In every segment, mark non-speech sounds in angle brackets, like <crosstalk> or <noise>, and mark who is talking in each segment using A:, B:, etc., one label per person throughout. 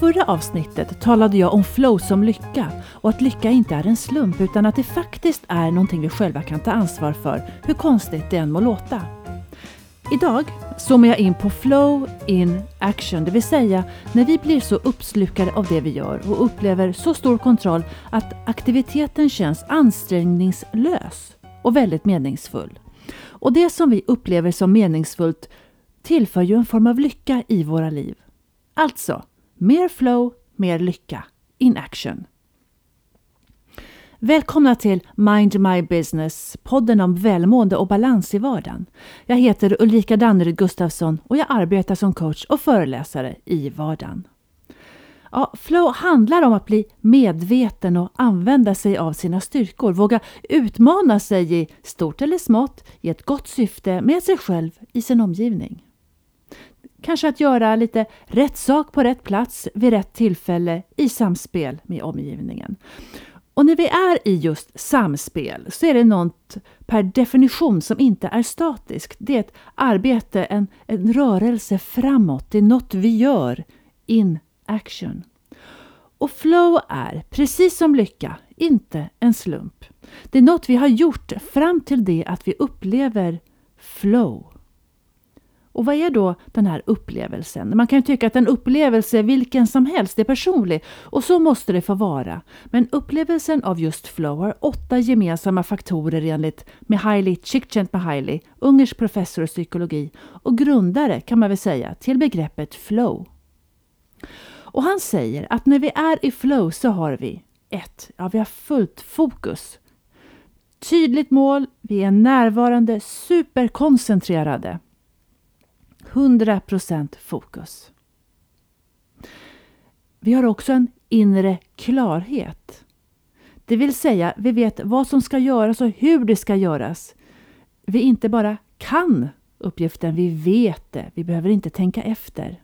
A: förra avsnittet talade jag om flow som lycka och att lycka inte är en slump utan att det faktiskt är någonting vi själva kan ta ansvar för, hur konstigt det än må låta. Idag zoomar jag in på flow in action, det vill säga när vi blir så uppslukade av det vi gör och upplever så stor kontroll att aktiviteten känns ansträngningslös och väldigt meningsfull. Och det som vi upplever som meningsfullt tillför ju en form av lycka i våra liv. Alltså, mer flow, mer lycka. In action. Välkomna till Mind My Business, podden om välmående och balans i vardagen. Jag heter Ulrika Danneryd Gustafsson och jag arbetar som coach och föreläsare i vardagen. Ja, flow handlar om att bli medveten och använda sig av sina styrkor, våga utmana sig i stort eller smått i ett gott syfte med sig själv i sin omgivning. Kanske att göra lite rätt sak på rätt plats vid rätt tillfälle i samspel med omgivningen. Och när vi är i just samspel så är det något per definition som inte är statiskt. Det är ett arbete, en, en rörelse framåt. Det är något vi gör in action. Och flow är, precis som lycka, inte en slump. Det är något vi har gjort fram till det att vi upplever flow. Och vad är då den här upplevelsen? Man kan ju tycka att en upplevelse vilken som helst är personlig och så måste det få vara. Men upplevelsen av just flow har åtta gemensamma faktorer enligt Mihaili Csikszentmihalyi, ungersk professor i psykologi och grundare kan man väl säga till begreppet flow. Och han säger att när vi är i flow så har vi 1. Ja, vi har fullt fokus. Tydligt mål, vi är närvarande, superkoncentrerade. 100% fokus. Vi har också en inre klarhet. Det vill säga, vi vet vad som ska göras och hur det ska göras. Vi inte bara kan uppgiften, vi vet det. Vi behöver inte tänka efter.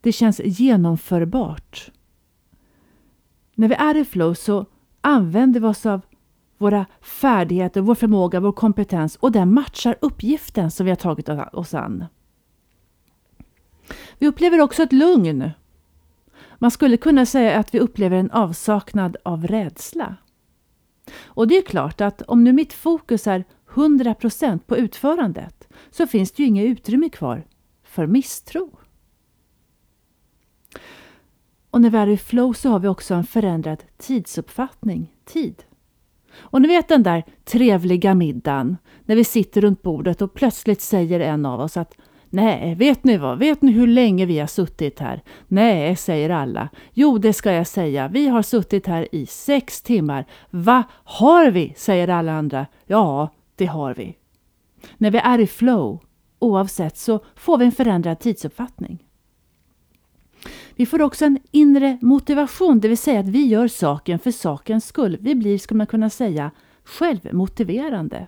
A: Det känns genomförbart. När vi är i flow så använder vi oss av våra färdigheter, vår förmåga, vår kompetens och den matchar uppgiften som vi har tagit oss an. Vi upplever också ett lugn. Man skulle kunna säga att vi upplever en avsaknad av rädsla. Och det är klart att om nu mitt fokus är 100% på utförandet så finns det ju inget utrymme kvar för misstro. Och när vi är i flow så har vi också en förändrad tidsuppfattning, tid. Och ni vet den där trevliga middagen när vi sitter runt bordet och plötsligt säger en av oss att Nej, vet ni vad? Vet ni hur länge vi har suttit här? Nej, säger alla. Jo, det ska jag säga. Vi har suttit här i sex timmar. Va? Har vi? säger alla andra. Ja, det har vi. När vi är i flow, oavsett, så får vi en förändrad tidsuppfattning. Vi får också en inre motivation, det vill säga att vi gör saken för sakens skull. Vi blir, skulle man kunna säga, självmotiverande.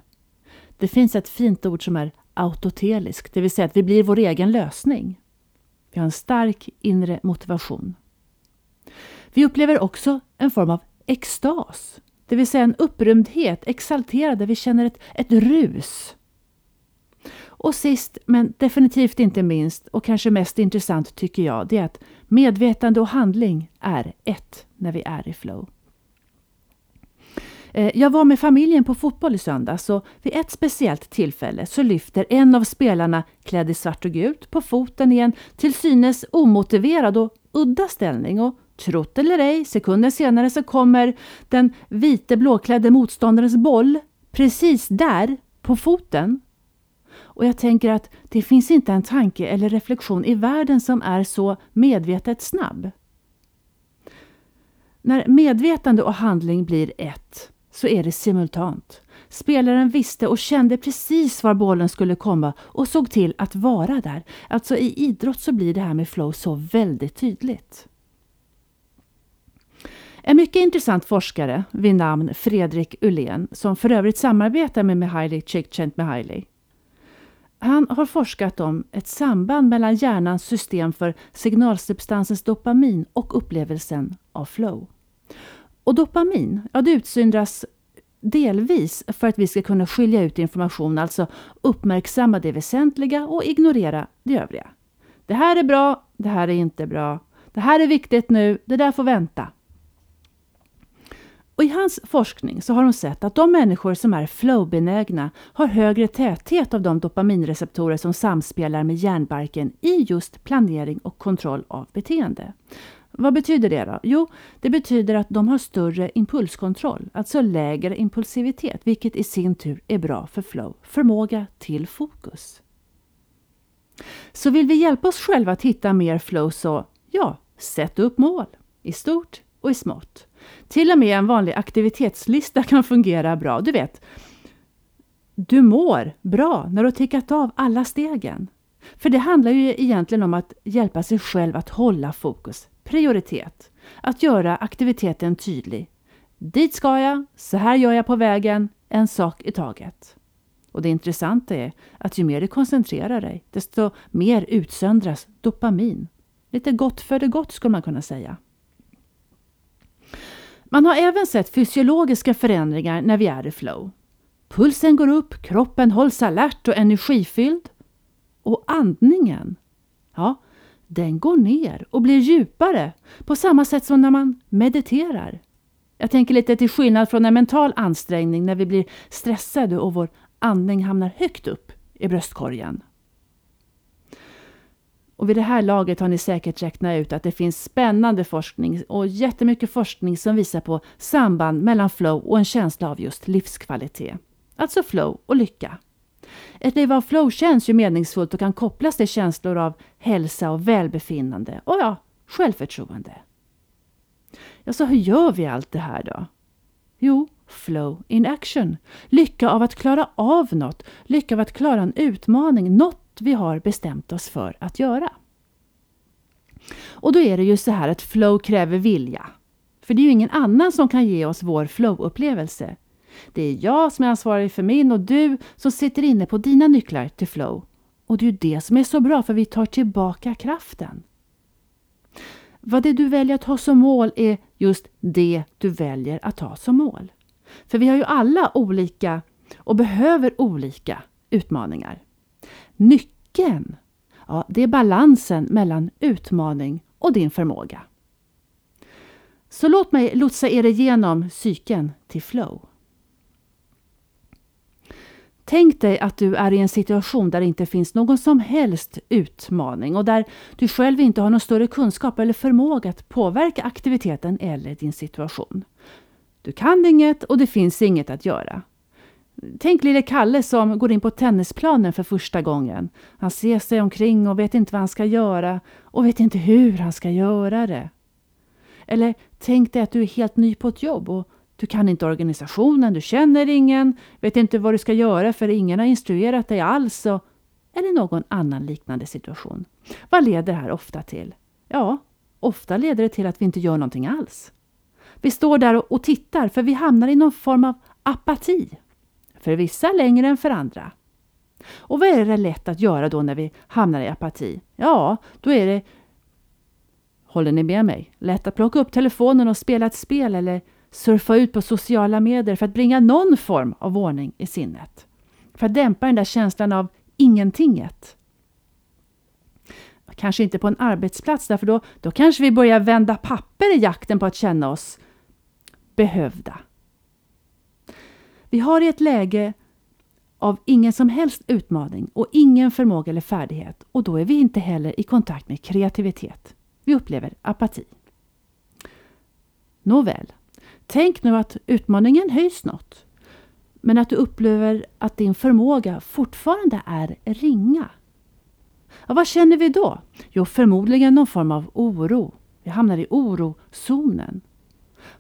A: Det finns ett fint ord som är autotelisk, det vill säga att vi blir vår egen lösning. Vi har en stark inre motivation. Vi upplever också en form av extas, det vill säga en upprymdhet, exalterad, där vi känner ett, ett rus. Och sist men definitivt inte minst och kanske mest intressant tycker jag, det är att medvetande och handling är ett när vi är i flow. Eh, jag var med familjen på fotboll i söndags och vid ett speciellt tillfälle så lyfter en av spelarna klädd i svart och gult på foten i en till synes omotiverad och udda ställning och trott eller ej, sekunder senare så kommer den vite blåklädde motståndarens boll precis där på foten och jag tänker att det finns inte en tanke eller reflektion i världen som är så medvetet snabb. När medvetande och handling blir ett så är det simultant. Spelaren visste och kände precis var bollen skulle komma och såg till att vara där. Alltså i idrott så blir det här med flow så väldigt tydligt. En mycket intressant forskare vid namn Fredrik Ullén, som för övrigt samarbetar med Mihaly Csikszentmihalyi, han har forskat om ett samband mellan hjärnans system för signalsubstansens dopamin och upplevelsen av flow. Och dopamin, ja det utsöndras delvis för att vi ska kunna skilja ut information, alltså uppmärksamma det väsentliga och ignorera det övriga. Det här är bra, det här är inte bra. Det här är viktigt nu, det där får vänta. Och I hans forskning så har de sett att de människor som är flowbenägna har högre täthet av de dopaminreceptorer som samspelar med hjärnbarken i just planering och kontroll av beteende. Vad betyder det då? Jo, det betyder att de har större impulskontroll, alltså lägre impulsivitet, vilket i sin tur är bra för flow, förmåga till fokus. Så vill vi hjälpa oss själva att hitta mer flow så, ja, sätt upp mål i stort och i smått. Till och med en vanlig aktivitetslista <laughs> kan fungera bra. Du vet, du mår bra när du har tickat av alla stegen. För det handlar ju egentligen om att hjälpa sig själv att hålla fokus, prioritet. Att göra aktiviteten tydlig. Dit ska jag, så här gör jag på vägen, en sak i taget. Och det intressanta är att ju mer du koncentrerar dig, desto mer utsöndras dopamin. Lite gott för det gott skulle man kunna säga. Man har även sett fysiologiska förändringar när vi är i flow. Pulsen går upp, kroppen hålls alert och energifylld. Och andningen, ja, den går ner och blir djupare på samma sätt som när man mediterar. Jag tänker lite till skillnad från en mental ansträngning när vi blir stressade och vår andning hamnar högt upp i bröstkorgen. Och vid det här laget har ni säkert räknat ut att det finns spännande forskning och jättemycket forskning som visar på samband mellan flow och en känsla av just livskvalitet. Alltså flow och lycka. Ett liv av flow känns ju meningsfullt och kan kopplas till känslor av hälsa och välbefinnande och ja, självförtroende. Ja, så hur gör vi allt det här då? Jo, flow in action. Lycka av att klara av något, lycka av att klara en utmaning, något vi har bestämt oss för att göra. Och då är det ju så här att flow kräver vilja. För det är ju ingen annan som kan ge oss vår flow-upplevelse. Det är jag som är ansvarig för min och du som sitter inne på dina nycklar till flow. Och det är ju det som är så bra för vi tar tillbaka kraften. Vad det du väljer att ha som mål är just det du väljer att ha som mål. För vi har ju alla olika och behöver olika utmaningar. Nyckeln, ja, det är balansen mellan utmaning och din förmåga. Så låt mig lotsa er igenom cykeln till flow. Tänk dig att du är i en situation där det inte finns någon som helst utmaning och där du själv inte har någon större kunskap eller förmåga att påverka aktiviteten eller din situation. Du kan inget och det finns inget att göra. Tänk lille Kalle som går in på tennisplanen för första gången. Han ser sig omkring och vet inte vad han ska göra och vet inte hur han ska göra det. Eller tänk dig att du är helt ny på ett jobb och du kan inte organisationen, du känner ingen, vet inte vad du ska göra för ingen har instruerat dig alls. Och, eller någon annan liknande situation. Vad leder det här ofta till? Ja, ofta leder det till att vi inte gör någonting alls. Vi står där och tittar för vi hamnar i någon form av apati. För vissa längre än för andra. Och vad är det lätt att göra då när vi hamnar i apati? Ja, då är det Håller ni med mig? Lätt att plocka upp telefonen och spela ett spel eller surfa ut på sociala medier för att bringa någon form av ordning i sinnet. För att dämpa den där känslan av ingentinget. Kanske inte på en arbetsplats, därför då, då kanske vi börjar vända papper i jakten på att känna oss behövda. Vi har i ett läge av ingen som helst utmaning och ingen förmåga eller färdighet och då är vi inte heller i kontakt med kreativitet. Vi upplever apati. Nåväl, tänk nu att utmaningen höjs något men att du upplever att din förmåga fortfarande är ringa. Ja, vad känner vi då? Jo, förmodligen någon form av oro. Vi hamnar i orozonen.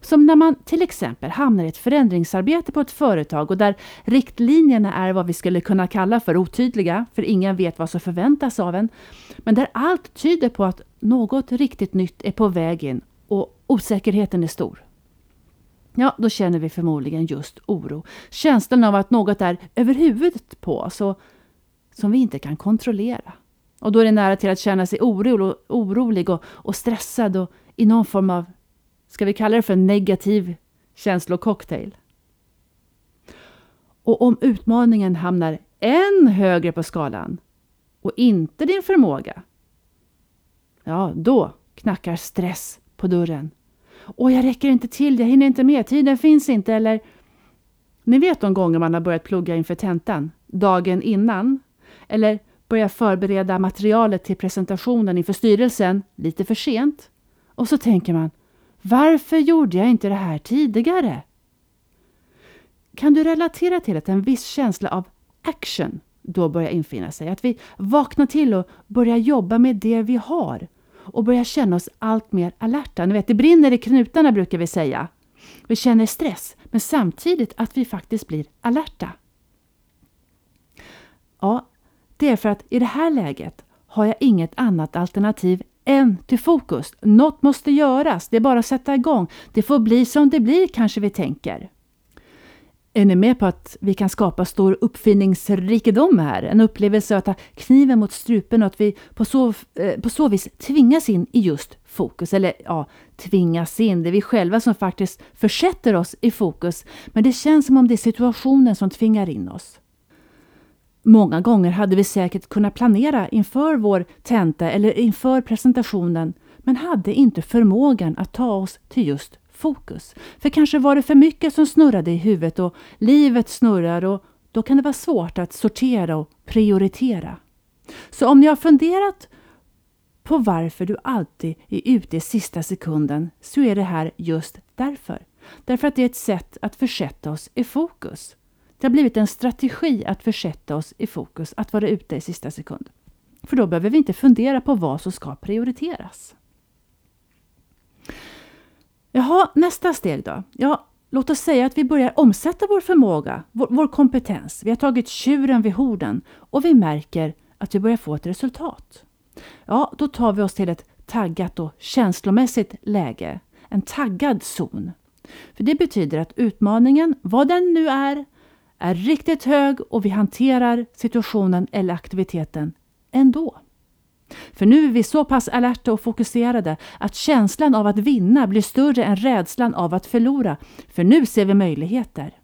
A: Som när man till exempel hamnar i ett förändringsarbete på ett företag och där riktlinjerna är vad vi skulle kunna kalla för otydliga, för ingen vet vad som förväntas av en. Men där allt tyder på att något riktigt nytt är på väg in och osäkerheten är stor. Ja, då känner vi förmodligen just oro. Känslan av att något är över huvudet på oss och som vi inte kan kontrollera. Och då är det nära till att känna sig orolig, orolig och, och stressad och i någon form av Ska vi kalla det för en negativ känslococktail? Och om utmaningen hamnar än högre på skalan och inte din förmåga, Ja, då knackar stress på dörren. Åh, jag räcker inte till, jag hinner inte med, tiden finns inte eller... Ni vet de gånger man har börjat plugga inför tentan, dagen innan. Eller börja förbereda materialet till presentationen inför styrelsen lite för sent. Och så tänker man, varför gjorde jag inte det här tidigare? Kan du relatera till att en viss känsla av action då börjar infinna sig? Att vi vaknar till och börjar jobba med det vi har och börjar känna oss allt mer alerta. Ni vet, det brinner i knutarna brukar vi säga. Vi känner stress, men samtidigt att vi faktiskt blir alerta. Ja, det är för att i det här läget har jag inget annat alternativ än till fokus. Något måste göras, det är bara att sätta igång. Det får bli som det blir kanske vi tänker. Är ni med på att vi kan skapa stor uppfinningsrikedom här? En upplevelse att ta kniven mot strupen och att vi på så, eh, på så vis tvingas in i just fokus. Eller ja, tvingas in. Det är vi själva som faktiskt försätter oss i fokus. Men det känns som om det är situationen som tvingar in oss. Många gånger hade vi säkert kunnat planera inför vår tenta eller inför presentationen men hade inte förmågan att ta oss till just fokus. För kanske var det för mycket som snurrade i huvudet och livet snurrar och då kan det vara svårt att sortera och prioritera. Så om ni har funderat på varför du alltid är ute i sista sekunden så är det här just därför. Därför att det är ett sätt att försätta oss i fokus. Det har blivit en strategi att försätta oss i fokus, att vara ute i sista sekund. För då behöver vi inte fundera på vad som ska prioriteras. Jaha, nästa steg då? Ja, låt oss säga att vi börjar omsätta vår förmåga, vår, vår kompetens. Vi har tagit tjuren vid horden och vi märker att vi börjar få ett resultat. Ja, då tar vi oss till ett taggat och känslomässigt läge, en taggad zon. För Det betyder att utmaningen, vad den nu är, är riktigt hög och vi hanterar situationen eller aktiviteten ändå. För nu är vi så pass alerta och fokuserade att känslan av att vinna blir större än rädslan av att förlora. För nu ser vi möjligheter.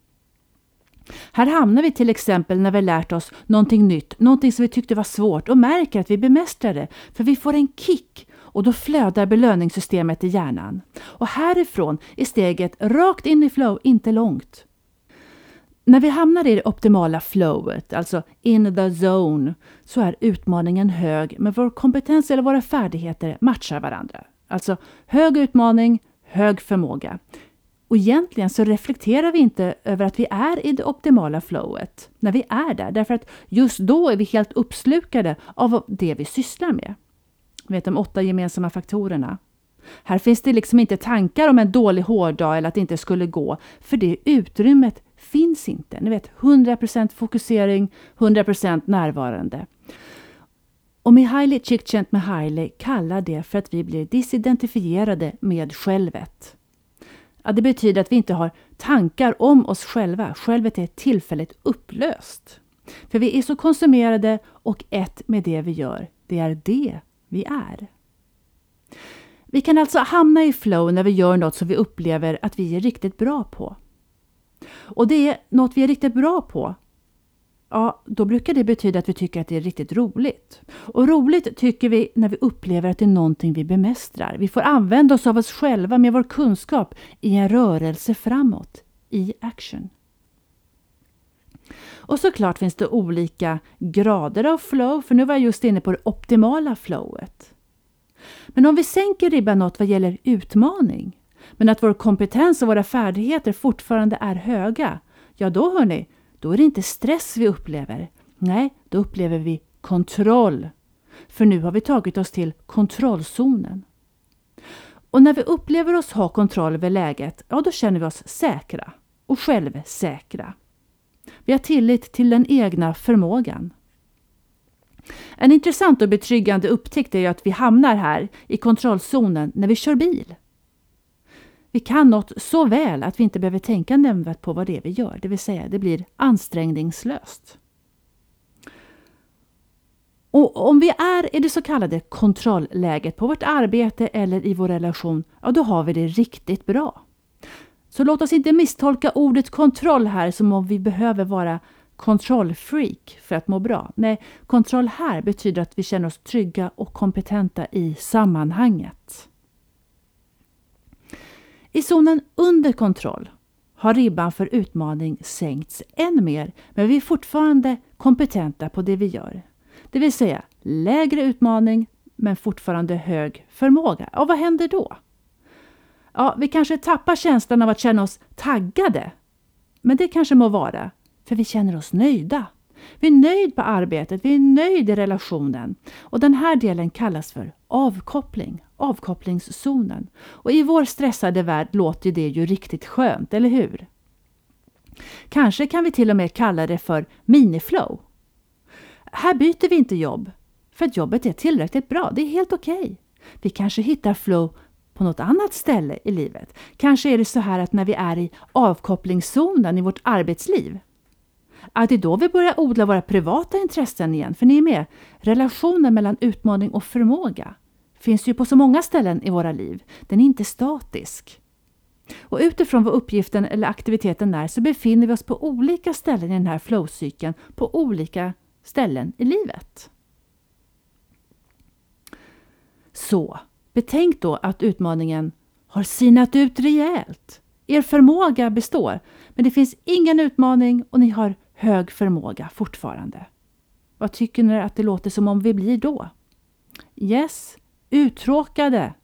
A: Här hamnar vi till exempel när vi lärt oss någonting nytt, någonting som vi tyckte var svårt och märker att vi bemästrar det. För vi får en kick och då flödar belöningssystemet i hjärnan. Och härifrån är steget rakt in i flow inte långt. När vi hamnar i det optimala flowet, alltså in the zone, så är utmaningen hög men vår kompetens eller våra färdigheter matchar varandra. Alltså hög utmaning, hög förmåga. Och egentligen så reflekterar vi inte över att vi är i det optimala flowet när vi är där, därför att just då är vi helt uppslukade av det vi sysslar med. Vet de åtta gemensamma faktorerna. Här finns det liksom inte tankar om en dålig hårdag eller att det inte skulle gå, för det utrymmet finns inte. Ni vet, 100% fokusering, 100% närvarande. Och Mihaly Csikszentmihalyi kallar det för att vi blir disidentifierade med självet. Ja, det betyder att vi inte har tankar om oss själva. Självet är tillfälligt upplöst. För vi är så konsumerade och ett med det vi gör. Det är det vi är. Vi kan alltså hamna i flow när vi gör något som vi upplever att vi är riktigt bra på. Och det är något vi är riktigt bra på. Ja, då brukar det betyda att vi tycker att det är riktigt roligt. Och roligt tycker vi när vi upplever att det är någonting vi bemästrar. Vi får använda oss av oss själva med vår kunskap i en rörelse framåt, i action. Och såklart finns det olika grader av flow, för nu var jag just inne på det optimala flowet. Men om vi sänker ribban något vad gäller utmaning, men att vår kompetens och våra färdigheter fortfarande är höga, ja då hörni, då är det inte stress vi upplever. Nej, då upplever vi kontroll. För nu har vi tagit oss till kontrollzonen. Och när vi upplever oss ha kontroll över läget, ja då känner vi oss säkra och självsäkra. Vi har tillit till den egna förmågan. En intressant och betryggande upptäckt är att vi hamnar här i kontrollzonen när vi kör bil. Vi kan något så väl att vi inte behöver tänka nämnvärt på vad det är vi gör, det vill säga det blir ansträngningslöst. Och om vi är i det så kallade kontrollläget på vårt arbete eller i vår relation, ja då har vi det riktigt bra. Så låt oss inte misstolka ordet kontroll här som om vi behöver vara kontrollfreak för att må bra. Nej, kontroll här betyder att vi känner oss trygga och kompetenta i sammanhanget. I zonen under kontroll har ribban för utmaning sänkts än mer, men vi är fortfarande kompetenta på det vi gör. Det vill säga lägre utmaning, men fortfarande hög förmåga. Och vad händer då? Ja, vi kanske tappar känslan av att känna oss taggade. Men det kanske må vara, för vi känner oss nöjda. Vi är nöjd på arbetet, vi är nöjd i relationen. Och den här delen kallas för avkoppling, avkopplingszonen. Och i vår stressade värld låter det ju riktigt skönt, eller hur? Kanske kan vi till och med kalla det för miniflow. Här byter vi inte jobb, för att jobbet är tillräckligt bra. Det är helt okej. Okay. Vi kanske hittar flow på något annat ställe i livet. Kanske är det så här att när vi är i avkopplingszonen i vårt arbetsliv, att det är då vi börjar odla våra privata intressen igen. För ni är med, relationen mellan utmaning och förmåga finns ju på så många ställen i våra liv. Den är inte statisk. Och utifrån vad uppgiften eller aktiviteten är så befinner vi oss på olika ställen i den här flowcykeln på olika ställen i livet. Så betänk då att utmaningen har sinat ut rejält. Er förmåga består, men det finns ingen utmaning och ni har hög förmåga fortfarande. Vad tycker ni att det låter som om vi blir då? Yes, uttråkade.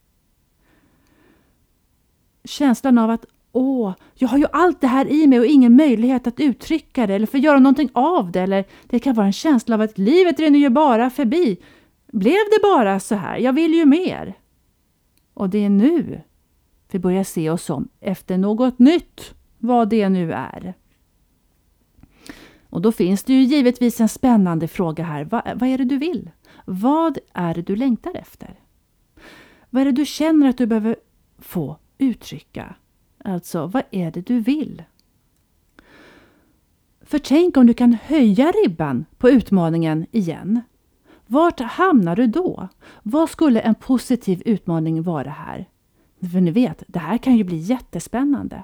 A: Känslan av att åh, jag har ju allt det här i mig och ingen möjlighet att uttrycka det eller få göra någonting av det. Eller det kan vara en känsla av att livet rinner ju bara förbi. Blev det bara så här? Jag vill ju mer. Och det är nu vi börjar se oss om efter något nytt, vad det nu är. Och då finns det ju givetvis en spännande fråga här. Va, vad är det du vill? Vad är det du längtar efter? Vad är det du känner att du behöver få uttrycka? Alltså, vad är det du vill? För tänk om du kan höja ribban på utmaningen igen. Vart hamnar du då? Vad skulle en positiv utmaning vara här? För ni vet, det här kan ju bli jättespännande.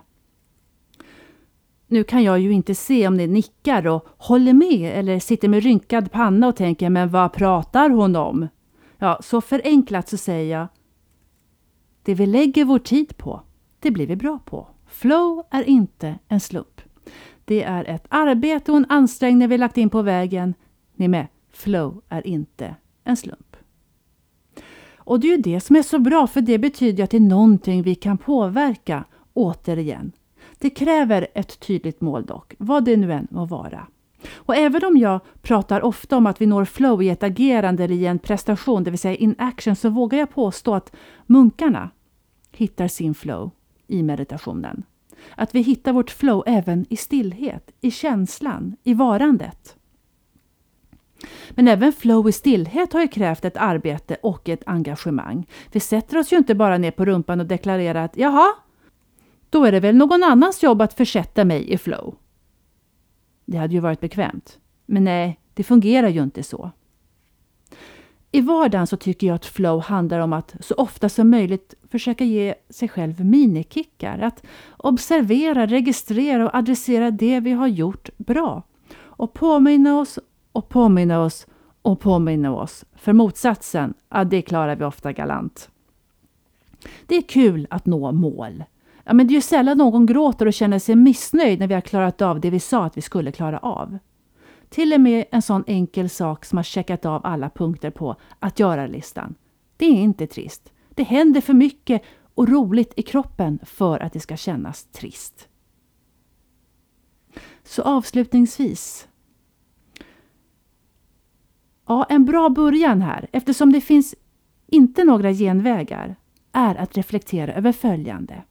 A: Nu kan jag ju inte se om ni nickar och håller med eller sitter med rynkad panna och tänker men vad pratar hon om? Ja, så förenklat så säger jag det vi lägger vår tid på, det blir vi bra på. Flow är inte en slump. Det är ett arbete och en ansträngning vi lagt in på vägen. Ni med? Flow är inte en slump. Och det är ju det som är så bra för det betyder att det är någonting vi kan påverka återigen. Det kräver ett tydligt mål dock, vad det nu än må vara. Och även om jag pratar ofta om att vi når flow i ett agerande eller i en prestation, det vill säga in action, så vågar jag påstå att munkarna hittar sin flow i meditationen. Att vi hittar vårt flow även i stillhet, i känslan, i varandet. Men även flow i stillhet har ju krävt ett arbete och ett engagemang. Vi sätter oss ju inte bara ner på rumpan och deklarerar att jaha, då är det väl någon annans jobb att försätta mig i flow. Det hade ju varit bekvämt. Men nej, det fungerar ju inte så. I vardagen så tycker jag att flow handlar om att så ofta som möjligt försöka ge sig själv minikickar. Att observera, registrera och adressera det vi har gjort bra. Och påminna oss och påminna oss och påminna oss. För motsatsen, ja, det klarar vi ofta galant. Det är kul att nå mål. Ja, men det är ju sällan någon gråter och känner sig missnöjd när vi har klarat av det vi sa att vi skulle klara av. Till och med en sån enkel sak som har checkat av alla punkter på att göra-listan. Det är inte trist. Det händer för mycket och roligt i kroppen för att det ska kännas trist. Så avslutningsvis. Ja, en bra början här, eftersom det finns inte några genvägar, är att reflektera över följande.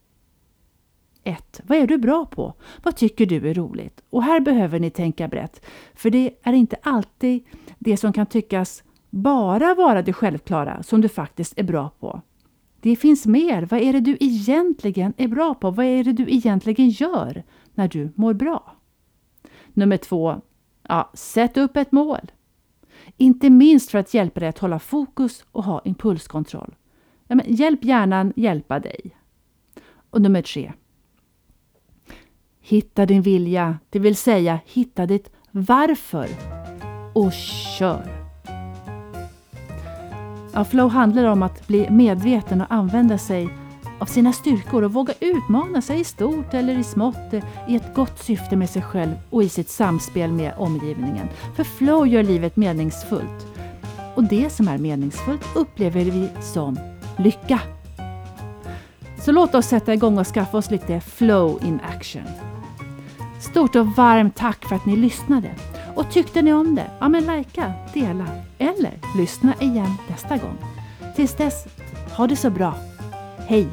A: 1. Vad är du bra på? Vad tycker du är roligt? Och här behöver ni tänka brett, för det är inte alltid det som kan tyckas bara vara det självklara som du faktiskt är bra på. Det finns mer. Vad är det du egentligen är bra på? Vad är det du egentligen gör när du mår bra? Nummer två. Ja, sätt upp ett mål. Inte minst för att hjälpa dig att hålla fokus och ha impulskontroll. Ja, men hjälp hjärnan hjälpa dig. Och nummer tre. Hitta din vilja, det vill säga hitta ditt varför och kör! Ja, flow handlar om att bli medveten och använda sig av sina styrkor och våga utmana sig i stort eller i smått i ett gott syfte med sig själv och i sitt samspel med omgivningen. För flow gör livet meningsfullt. Och det som är meningsfullt upplever vi som lycka. Så låt oss sätta igång och skaffa oss lite flow in action. Stort och varmt tack för att ni lyssnade. Och tyckte ni om det? Ja men likea, dela eller lyssna igen nästa gång. Tills dess, ha det så bra. Hej!